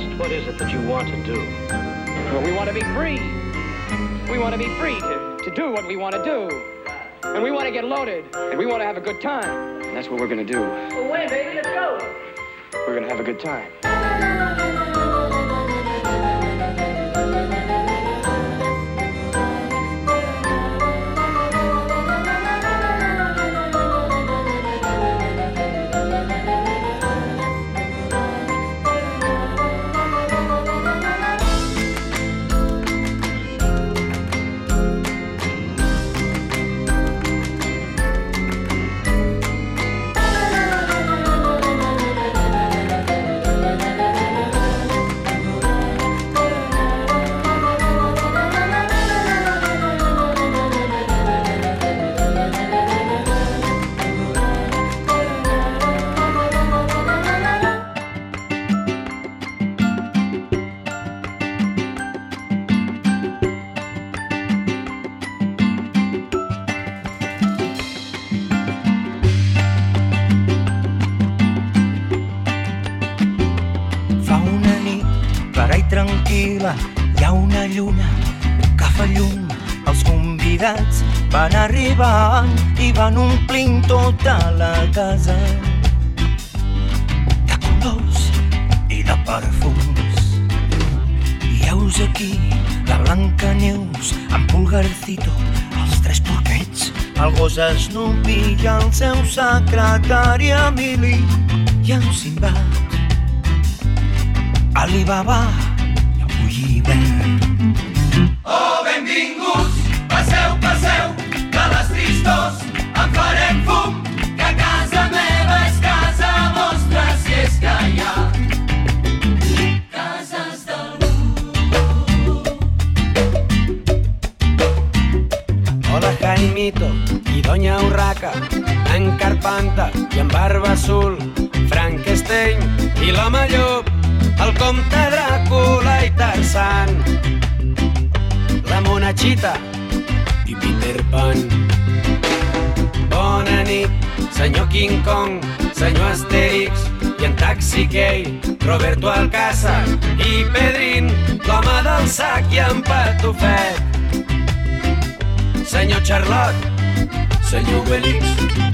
Just what is it that you want to do? Well, we want to be free. We want to be free to, to do what we want to do. And we want to get loaded. And we want to have a good time. And that's what we're going to do. Well, when, baby? Let's go. We're going to have a good time. Van arribant i van omplint tota la casa de colors i de perfums. I heus aquí la Blanca Neus, en Pulgarcito, els tres porquets, el gos Snoopy i el seu secretari Emili i en Simbad Alibaba i el Bullivert. Oh, benvinguts, passeu, passeu, tristors en farem fum, que casa meva és casa vostra, si és que hi ha cases d'algú. Hola Jaimito i Doña Urraca, en Carpanta i en Barba Azul, Frankenstein i l'home llop, el comte Dràcula i Tarzan, la monachita i Peter Pan. Senyor King Kong, senyor Asterix i en Taxi Gay, Roberto Alcázar i Pedrin, l'home del sac i en Patufet. Senyor Charlotte, senyor Obelix,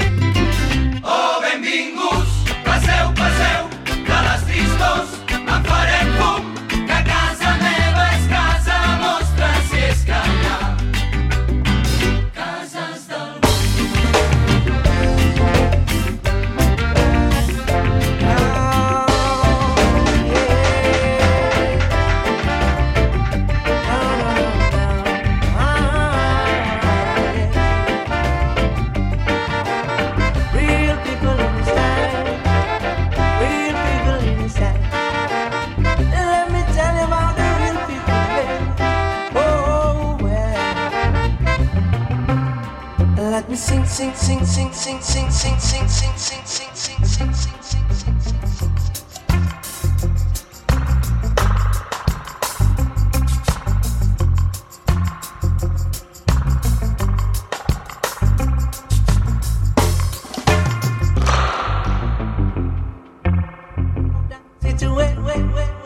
wait, wait.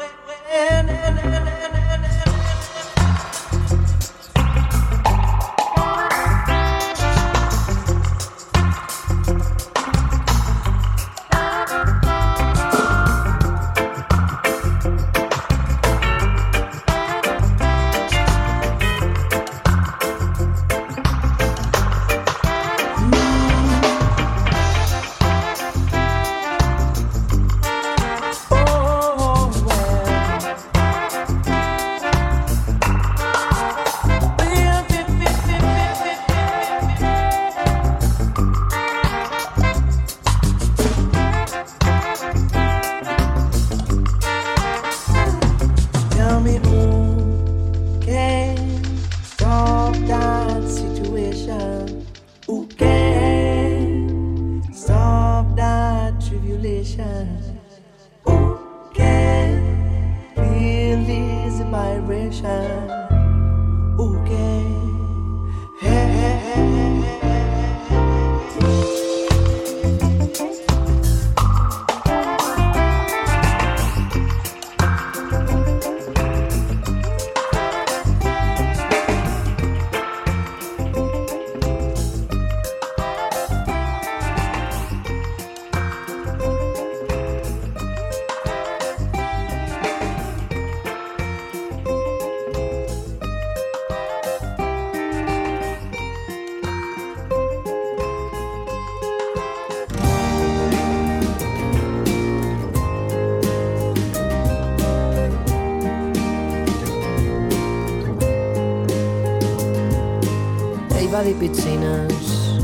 Piscines,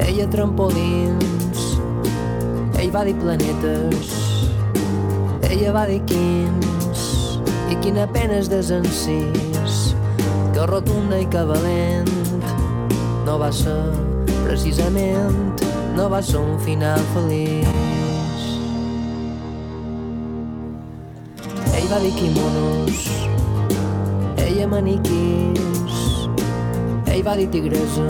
ella trampolins, ell va dir planetes, ella va dir quins, i quina pena és desencís, que rotunda i que valent. No va ser precisament, no va ser un final feliç. Ell va dir quimonos, ella maniquís, ell va dir tigresa,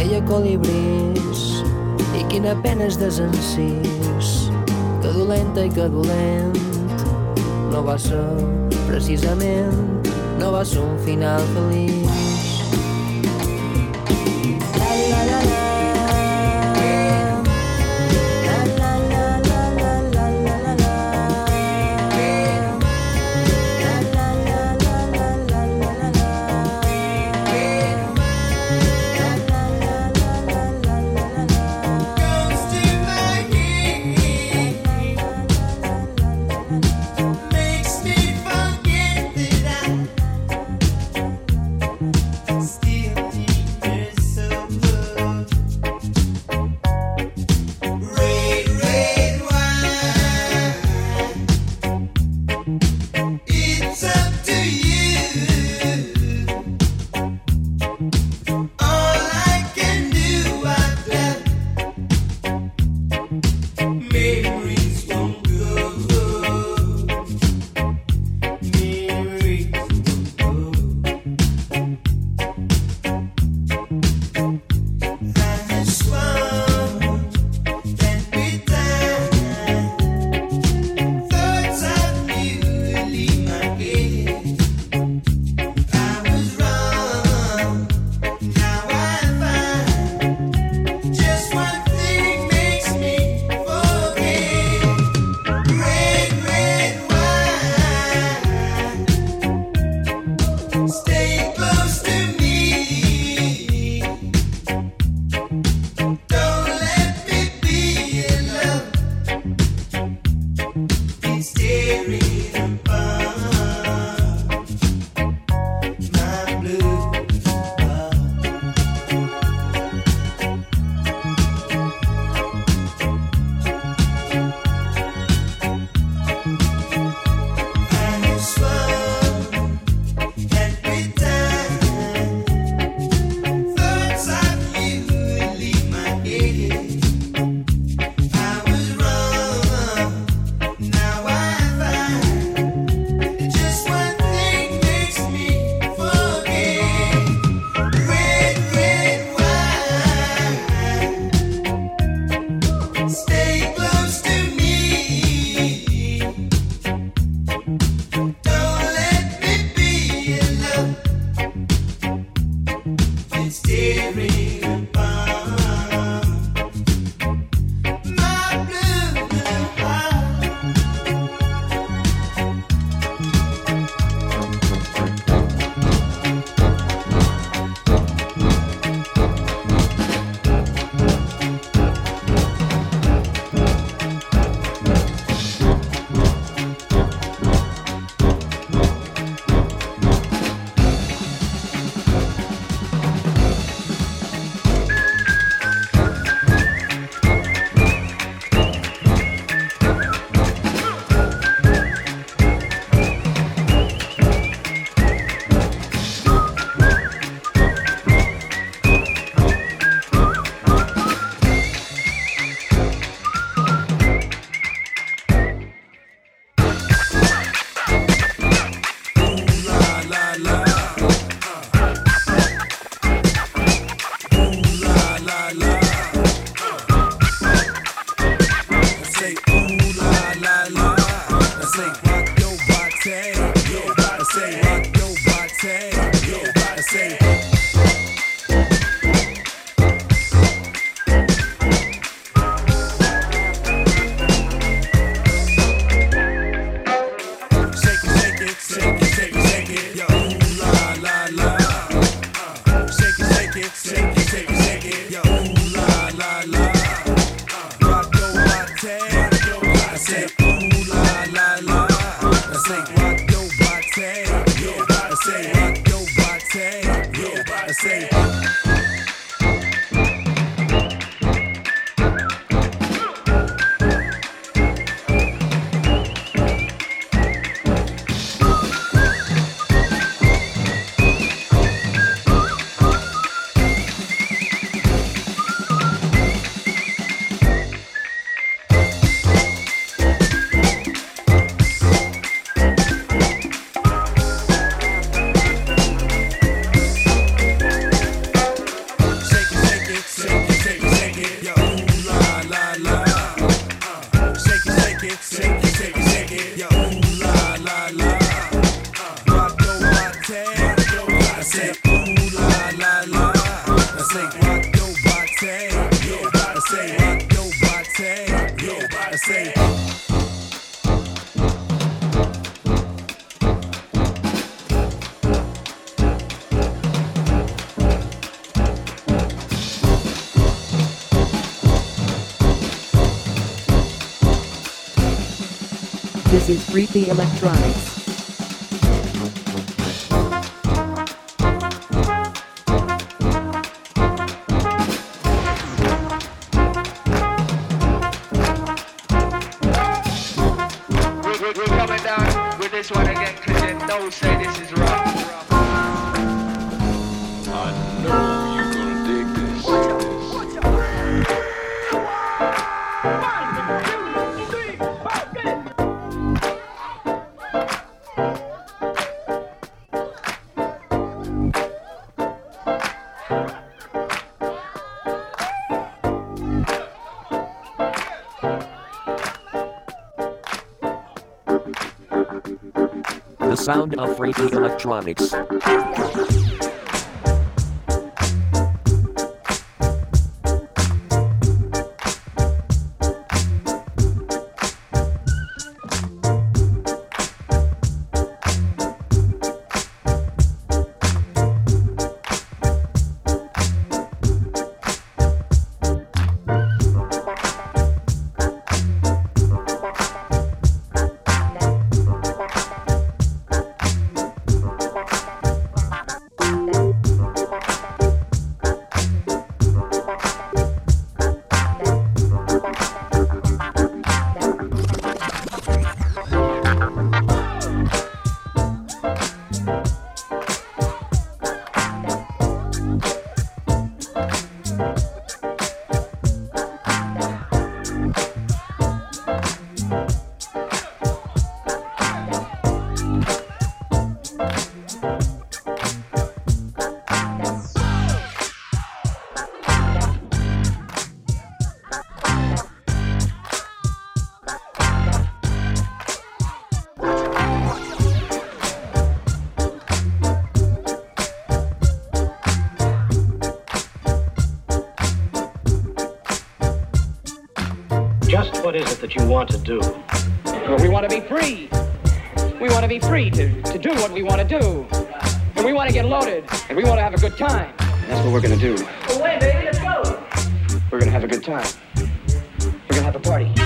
ella colibrís, i quina pena és desencís, que dolenta i que dolent, no va ser precisament, no va ser un final feliç. Spine. staring This is Freaky Electronics. We're, coming down with this one again because you know say this is rough. The sound of Freaky Electronics. Want to do? Well, we want to be free. We want to be free to, to do what we want to do. And we want to get loaded. And we want to have a good time. And that's what we're going to do. Away, baby, let's go. We're going to have a good time. We're going to have a party.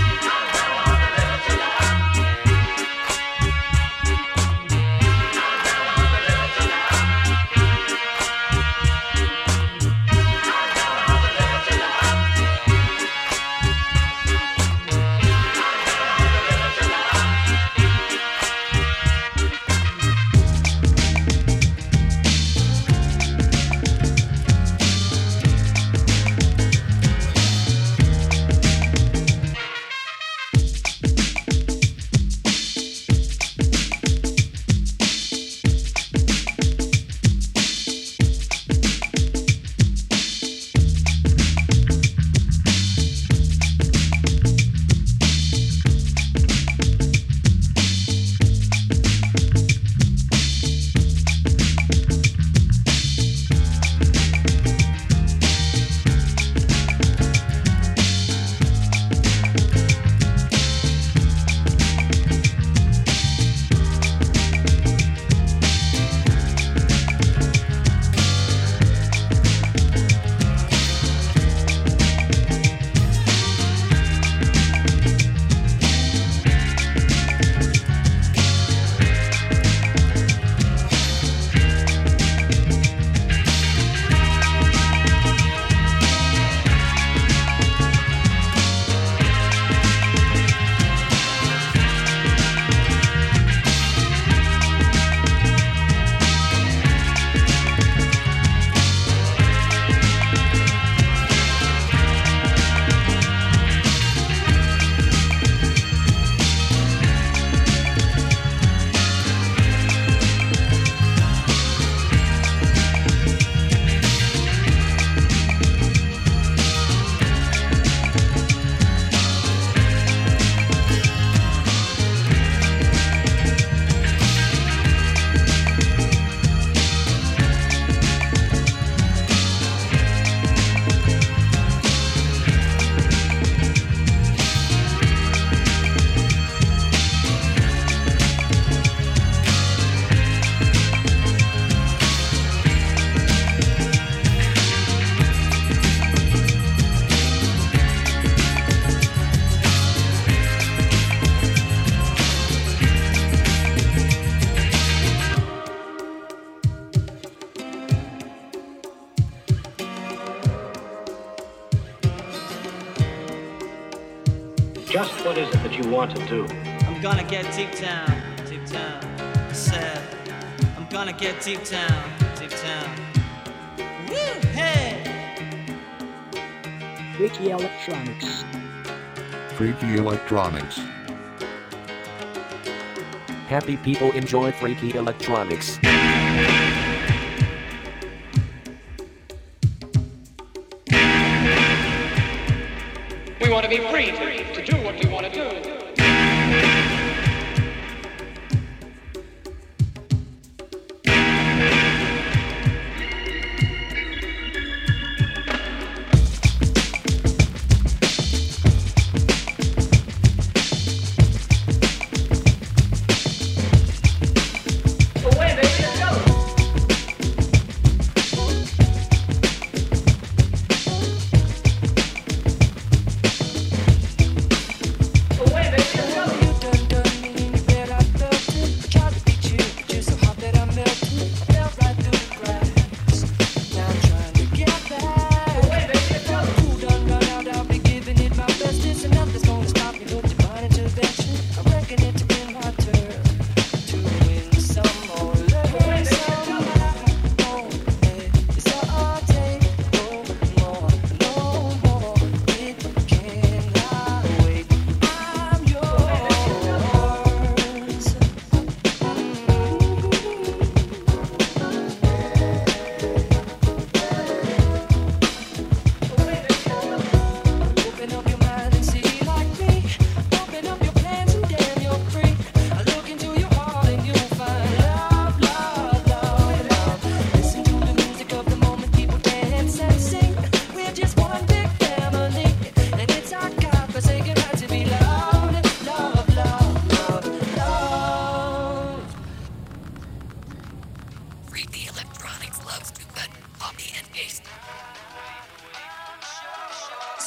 Just what is it that you want to do? I'm gonna get deep down, deep down. I said, I'm gonna get deep down, deep down. Woo, hey! Freaky Electronics. Freaky Electronics. Happy people enjoy Freaky Electronics. We want to be free.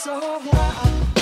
so wild.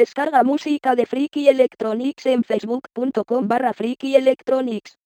Descarga música de Freaky Electronics en facebook.com barra Freaky Electronics.